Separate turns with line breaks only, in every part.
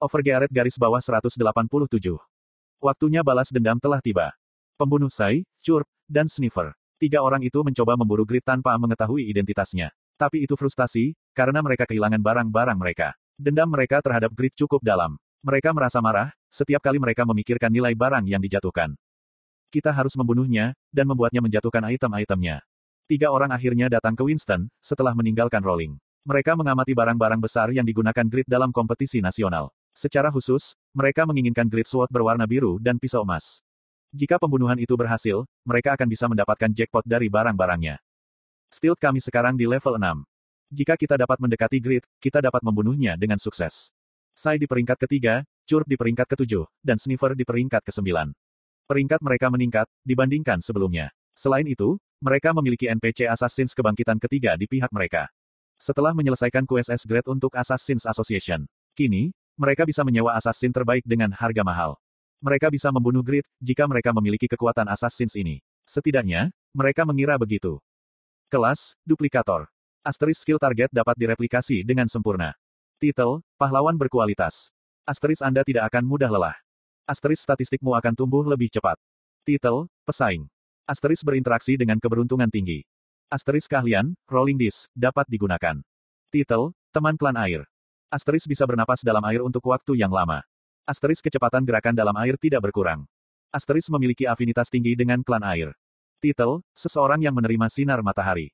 Overgearet garis bawah 187. Waktunya balas dendam telah tiba. Pembunuh Sai, Churp, dan Sniffer. Tiga orang itu mencoba memburu Grid tanpa mengetahui identitasnya. Tapi itu frustasi, karena mereka kehilangan barang-barang mereka. Dendam mereka terhadap Grid cukup dalam. Mereka merasa marah, setiap kali mereka memikirkan nilai barang yang dijatuhkan. Kita harus membunuhnya, dan membuatnya menjatuhkan item-itemnya. Tiga orang akhirnya datang ke Winston, setelah meninggalkan Rolling. Mereka mengamati barang-barang besar yang digunakan Grid dalam kompetisi nasional. Secara khusus, mereka menginginkan Grid Sword berwarna biru dan pisau emas. Jika pembunuhan itu berhasil, mereka akan bisa mendapatkan jackpot dari barang-barangnya. Stealth kami sekarang di level 6. Jika kita dapat mendekati Grid, kita dapat membunuhnya dengan sukses. Sai di peringkat ketiga, Churp di peringkat ketujuh, dan Sniffer di peringkat kesembilan. Peringkat mereka meningkat, dibandingkan sebelumnya. Selain itu, mereka memiliki NPC Assassins kebangkitan ketiga di pihak mereka. Setelah menyelesaikan QSS Grade untuk Assassin's Association, kini, mereka bisa menyewa assassin terbaik dengan harga mahal. Mereka bisa membunuh Grid, jika mereka memiliki kekuatan Assassins ini. Setidaknya, mereka mengira begitu. Kelas, Duplikator. Asteris skill target dapat direplikasi dengan sempurna. Titel, Pahlawan Berkualitas. Asteris Anda tidak akan mudah lelah. Asteris statistikmu akan tumbuh lebih cepat. Titel, Pesaing. Asteris berinteraksi dengan keberuntungan tinggi. Asteris keahlian, Rolling Disc, dapat digunakan. Titel, Teman Klan Air. Asteris bisa bernapas dalam air untuk waktu yang lama. Asteris kecepatan gerakan dalam air tidak berkurang. Asteris memiliki afinitas tinggi dengan klan air. Titel, Seseorang yang menerima sinar matahari.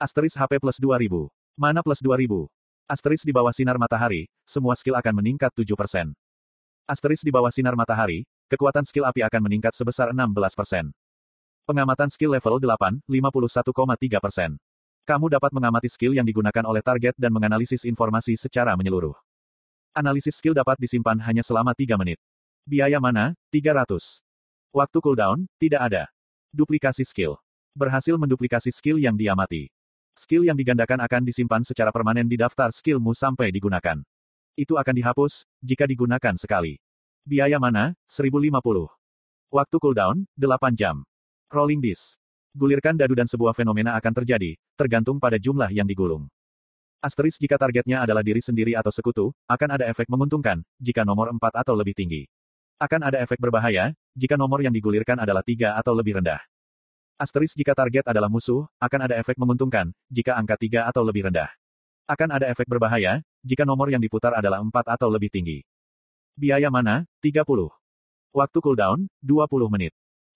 Asteris HP plus 2000. Mana plus 2000. Asteris di bawah sinar matahari, semua skill akan meningkat 7%. Asteris di bawah sinar matahari, kekuatan skill api akan meningkat sebesar 16%. Pengamatan skill level 8, 51,3 persen. Kamu dapat mengamati skill yang digunakan oleh target dan menganalisis informasi secara menyeluruh. Analisis skill dapat disimpan hanya selama 3 menit. Biaya mana? 300. Waktu cooldown? Tidak ada. Duplikasi skill. Berhasil menduplikasi skill yang diamati. Skill yang digandakan akan disimpan secara permanen di daftar skillmu sampai digunakan. Itu akan dihapus, jika digunakan sekali. Biaya mana? 1050. Waktu cooldown? 8 jam. Rolling Disk. Gulirkan dadu dan sebuah fenomena akan terjadi, tergantung pada jumlah yang digulung. Asteris jika targetnya adalah diri sendiri atau sekutu, akan ada efek menguntungkan, jika nomor 4 atau lebih tinggi. Akan ada efek berbahaya, jika nomor yang digulirkan adalah 3 atau lebih rendah. Asteris jika target adalah musuh, akan ada efek menguntungkan, jika angka 3 atau lebih rendah. Akan ada efek berbahaya, jika nomor yang diputar adalah 4 atau lebih tinggi. Biaya mana? 30. Waktu cooldown, 20 menit.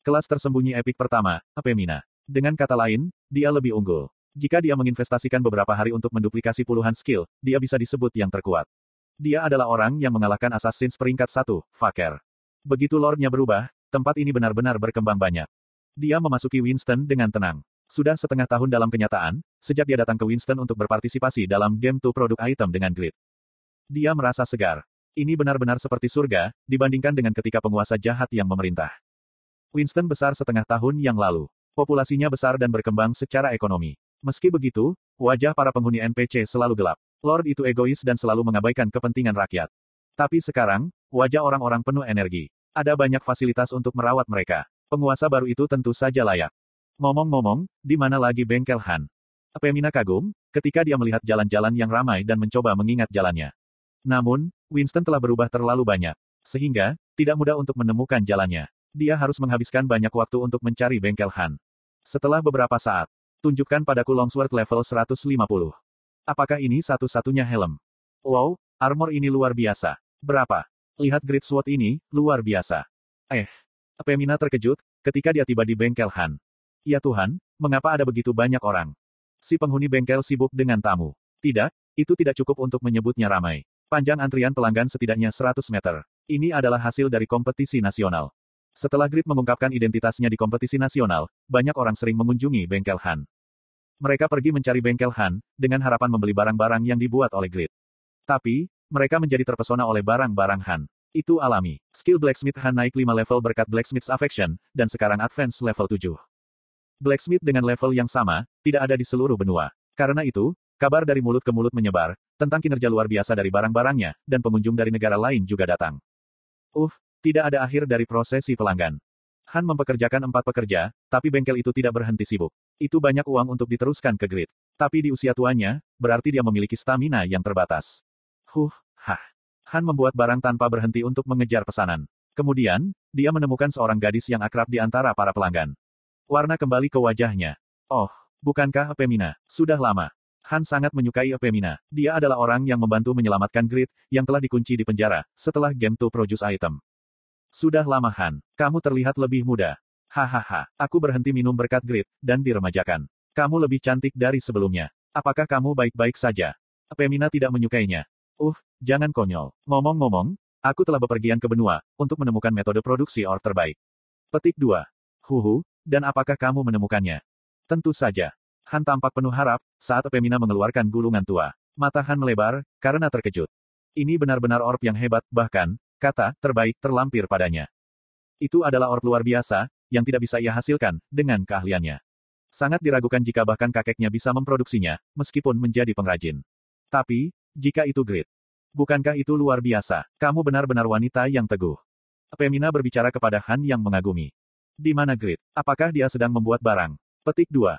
Kelas tersembunyi epik pertama, Apemina. Dengan kata lain, dia lebih unggul. Jika dia menginvestasikan beberapa hari untuk menduplikasi puluhan skill, dia bisa disebut yang terkuat. Dia adalah orang yang mengalahkan Assassin's peringkat satu, Faker. Begitu Lordnya berubah, tempat ini benar-benar berkembang banyak. Dia memasuki Winston dengan tenang. Sudah setengah tahun dalam kenyataan, sejak dia datang ke Winston untuk berpartisipasi dalam game to produk item dengan grid. Dia merasa segar. Ini benar-benar seperti surga, dibandingkan dengan ketika penguasa jahat yang memerintah. Winston besar setengah tahun yang lalu. Populasinya besar dan berkembang secara ekonomi. Meski begitu, wajah para penghuni NPC selalu gelap. Lord itu egois dan selalu mengabaikan kepentingan rakyat. Tapi sekarang, wajah orang-orang penuh energi. Ada banyak fasilitas untuk merawat mereka. Penguasa baru itu tentu saja layak. Ngomong-ngomong, di mana lagi bengkel Han? Pemina kagum, ketika dia melihat jalan-jalan yang ramai dan mencoba mengingat jalannya. Namun, Winston telah berubah terlalu banyak. Sehingga, tidak mudah untuk menemukan jalannya. Dia harus menghabiskan banyak waktu untuk mencari bengkel Han. Setelah beberapa saat, tunjukkan padaku longsword level 150. Apakah ini satu-satunya helm? Wow, armor ini luar biasa. Berapa? Lihat Great Sword ini, luar biasa. Eh. Pemina terkejut, ketika dia tiba di bengkel Han. Ya Tuhan, mengapa ada begitu banyak orang? Si penghuni bengkel sibuk dengan tamu. Tidak, itu tidak cukup untuk menyebutnya ramai. Panjang antrian pelanggan setidaknya 100 meter. Ini adalah hasil dari kompetisi nasional. Setelah Grid mengungkapkan identitasnya di kompetisi nasional, banyak orang sering mengunjungi bengkel Han. Mereka pergi mencari bengkel Han, dengan harapan membeli barang-barang yang dibuat oleh Grid. Tapi, mereka menjadi terpesona oleh barang-barang Han. Itu alami. Skill Blacksmith Han naik 5 level berkat Blacksmith's Affection, dan sekarang advance level 7. Blacksmith dengan level yang sama, tidak ada di seluruh benua. Karena itu, kabar dari mulut ke mulut menyebar, tentang kinerja luar biasa dari barang-barangnya, dan pengunjung dari negara lain juga datang. Uh, tidak ada akhir dari prosesi pelanggan. Han mempekerjakan empat pekerja, tapi bengkel itu tidak berhenti sibuk. Itu banyak uang untuk diteruskan ke grid. Tapi di usia tuanya, berarti dia memiliki stamina yang terbatas. Huh, hah. Han membuat barang tanpa berhenti untuk mengejar pesanan. Kemudian, dia menemukan seorang gadis yang akrab di antara para pelanggan. Warna kembali ke wajahnya. Oh, bukankah Epemina? Sudah lama. Han sangat menyukai Epemina. Dia adalah orang yang membantu menyelamatkan Grid, yang telah dikunci di penjara, setelah Game to Produce Item. Sudah lama Han, kamu terlihat lebih muda. Hahaha, aku berhenti minum berkat Grid, dan diremajakan. Kamu lebih cantik dari sebelumnya. Apakah kamu baik-baik saja? Epemina tidak menyukainya. Uh, jangan konyol. Ngomong-ngomong, aku telah bepergian ke benua, untuk menemukan metode produksi or terbaik. Petik 2. Huhu, dan apakah kamu menemukannya? Tentu saja. Han tampak penuh harap, saat Epemina mengeluarkan gulungan tua. Mata Han melebar, karena terkejut. Ini benar-benar orb yang hebat, bahkan, kata, terbaik, terlampir padanya. Itu adalah orb luar biasa, yang tidak bisa ia hasilkan, dengan keahliannya. Sangat diragukan jika bahkan kakeknya bisa memproduksinya, meskipun menjadi pengrajin. Tapi, jika itu grit. Bukankah itu luar biasa? Kamu benar-benar wanita yang teguh. Pemina berbicara kepada Han yang mengagumi. Di mana Grit? Apakah dia sedang membuat barang? Petik 2.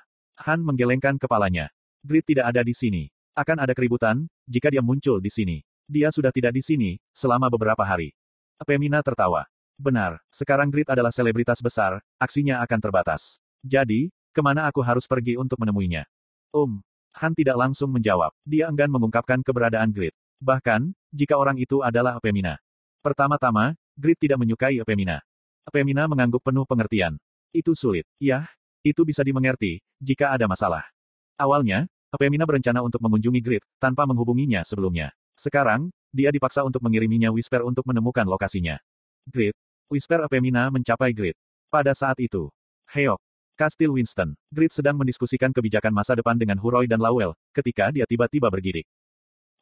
Han menggelengkan kepalanya. Grit tidak ada di sini. Akan ada keributan, jika dia muncul di sini. Dia sudah tidak di sini, selama beberapa hari. Pemina tertawa. Benar, sekarang Grit adalah selebritas besar, aksinya akan terbatas. Jadi, ke mana aku harus pergi untuk menemuinya? Um, Han tidak langsung menjawab. Dia enggan mengungkapkan keberadaan Grit. Bahkan, jika orang itu adalah Pemina. Pertama-tama, Grit tidak menyukai Pemina. Pemina mengangguk penuh pengertian. Itu sulit. Ya, itu bisa dimengerti, jika ada masalah. Awalnya, Pemina berencana untuk mengunjungi Grid, tanpa menghubunginya sebelumnya. Sekarang, dia dipaksa untuk mengiriminya Whisper untuk menemukan lokasinya. Grid. Whisper Pemina mencapai Grid. Pada saat itu, Heok. Kastil Winston. Grid sedang mendiskusikan kebijakan masa depan dengan Huroi dan Lawel, ketika dia tiba-tiba bergidik.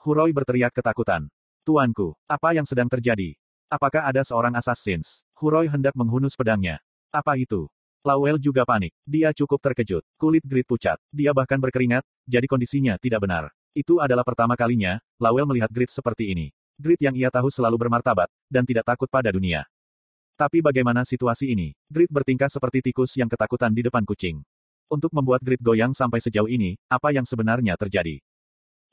Huroi berteriak ketakutan. Tuanku, apa yang sedang terjadi? Apakah ada seorang assassins? Huroi hendak menghunus pedangnya. Apa itu? Lawel juga panik. Dia cukup terkejut. Kulit Grit pucat. Dia bahkan berkeringat, jadi kondisinya tidak benar. Itu adalah pertama kalinya, Lawel melihat Grit seperti ini. Grit yang ia tahu selalu bermartabat, dan tidak takut pada dunia. Tapi bagaimana situasi ini? Grit bertingkah seperti tikus yang ketakutan di depan kucing. Untuk membuat Grit goyang sampai sejauh ini, apa yang sebenarnya terjadi?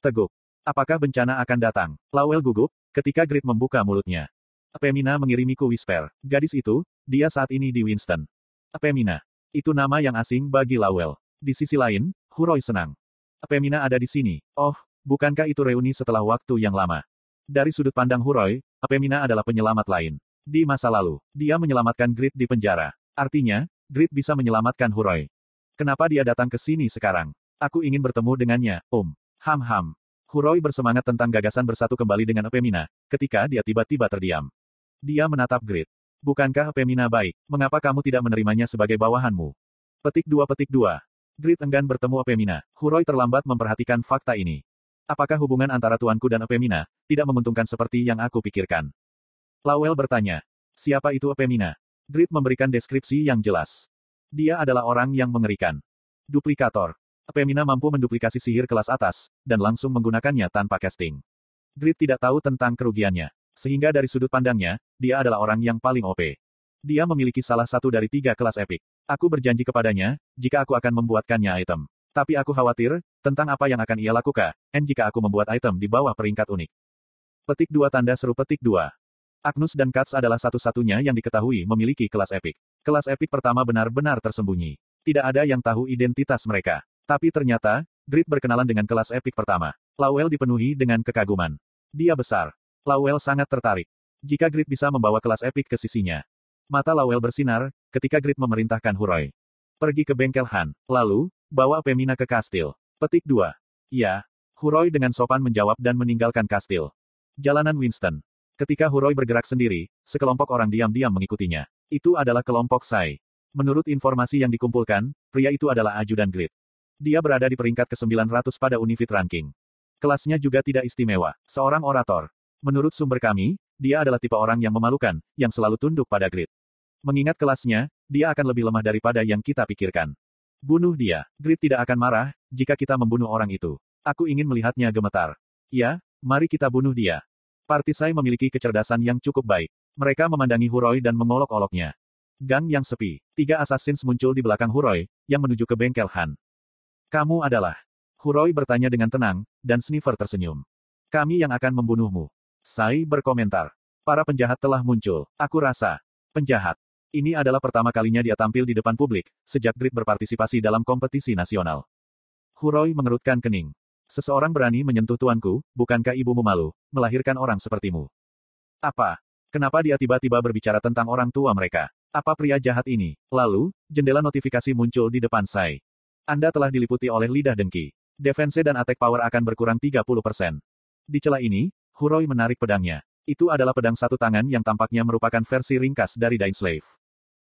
Teguk. Apakah bencana akan datang? Lawel gugup, ketika Grit membuka mulutnya. Pemina mengirimiku Whisper. Gadis itu, dia saat ini di Winston. Pemina. Itu nama yang asing bagi Lawel. Di sisi lain, Huroi senang. Pemina ada di sini. Oh, bukankah itu reuni setelah waktu yang lama? Dari sudut pandang Huroi, Pemina adalah penyelamat lain. Di masa lalu, dia menyelamatkan Grit di penjara. Artinya, Grit bisa menyelamatkan Huroi. Kenapa dia datang ke sini sekarang? Aku ingin bertemu dengannya, Om. Ham-ham. Huroi bersemangat tentang gagasan bersatu kembali dengan Pemina, ketika dia tiba-tiba terdiam. Dia menatap Grid. Bukankah Pemina baik? Mengapa kamu tidak menerimanya sebagai bawahanmu? Petik 2 Petik 2. Grid enggan bertemu Pemina. Huroi terlambat memperhatikan fakta ini. Apakah hubungan antara tuanku dan Pemina tidak menguntungkan seperti yang aku pikirkan? Lawel bertanya. Siapa itu Pemina? Grid memberikan deskripsi yang jelas. Dia adalah orang yang mengerikan. Duplikator. Pemina mampu menduplikasi sihir kelas atas, dan langsung menggunakannya tanpa casting. Grid tidak tahu tentang kerugiannya. Sehingga dari sudut pandangnya, dia adalah orang yang paling OP. Dia memiliki salah satu dari tiga kelas epik. Aku berjanji kepadanya, jika aku akan membuatkannya item. Tapi aku khawatir, tentang apa yang akan ia lakukan, dan jika aku membuat item di bawah peringkat unik. Petik dua tanda seru petik dua. Agnus dan Katz adalah satu-satunya yang diketahui memiliki kelas epik. Kelas epik pertama benar-benar tersembunyi. Tidak ada yang tahu identitas mereka. Tapi ternyata, Grid berkenalan dengan kelas epik pertama. Lawel dipenuhi dengan kekaguman. Dia besar, Lawel sangat tertarik. Jika Grid bisa membawa kelas epik ke sisinya. Mata Lawel bersinar, ketika Grid memerintahkan Huroi. Pergi ke bengkel Han, lalu, bawa Pemina ke kastil. Petik 2. Ya. Huroi dengan sopan menjawab dan meninggalkan kastil. Jalanan Winston. Ketika Huroi bergerak sendiri, sekelompok orang diam-diam mengikutinya. Itu adalah kelompok Sai. Menurut informasi yang dikumpulkan, pria itu adalah ajudan Grid. Dia berada di peringkat ke-900 pada Unifit Ranking. Kelasnya juga tidak istimewa. Seorang orator. Menurut sumber kami, dia adalah tipe orang yang memalukan, yang selalu tunduk pada grid. Mengingat kelasnya, dia akan lebih lemah daripada yang kita pikirkan. Bunuh dia. Grid tidak akan marah, jika kita membunuh orang itu. Aku ingin melihatnya gemetar. Ya, mari kita bunuh dia. Partisai memiliki kecerdasan yang cukup baik. Mereka memandangi Huroi dan mengolok-oloknya. Gang yang sepi. Tiga assassins muncul di belakang Huroi, yang menuju ke bengkel Han. Kamu adalah. Huroi bertanya dengan tenang, dan Sniffer tersenyum. Kami yang akan membunuhmu. Sai berkomentar. Para penjahat telah muncul. Aku rasa. Penjahat. Ini adalah pertama kalinya dia tampil di depan publik, sejak Grid berpartisipasi dalam kompetisi nasional. Huroi mengerutkan kening. Seseorang berani menyentuh tuanku, bukankah ibumu malu, melahirkan orang sepertimu? Apa? Kenapa dia tiba-tiba berbicara tentang orang tua mereka? Apa pria jahat ini? Lalu, jendela notifikasi muncul di depan Sai. Anda telah diliputi oleh lidah dengki. Defense dan attack power akan berkurang 30%. Di celah ini, Huroi menarik pedangnya. Itu adalah pedang satu tangan yang tampaknya merupakan versi ringkas dari Dying Slave.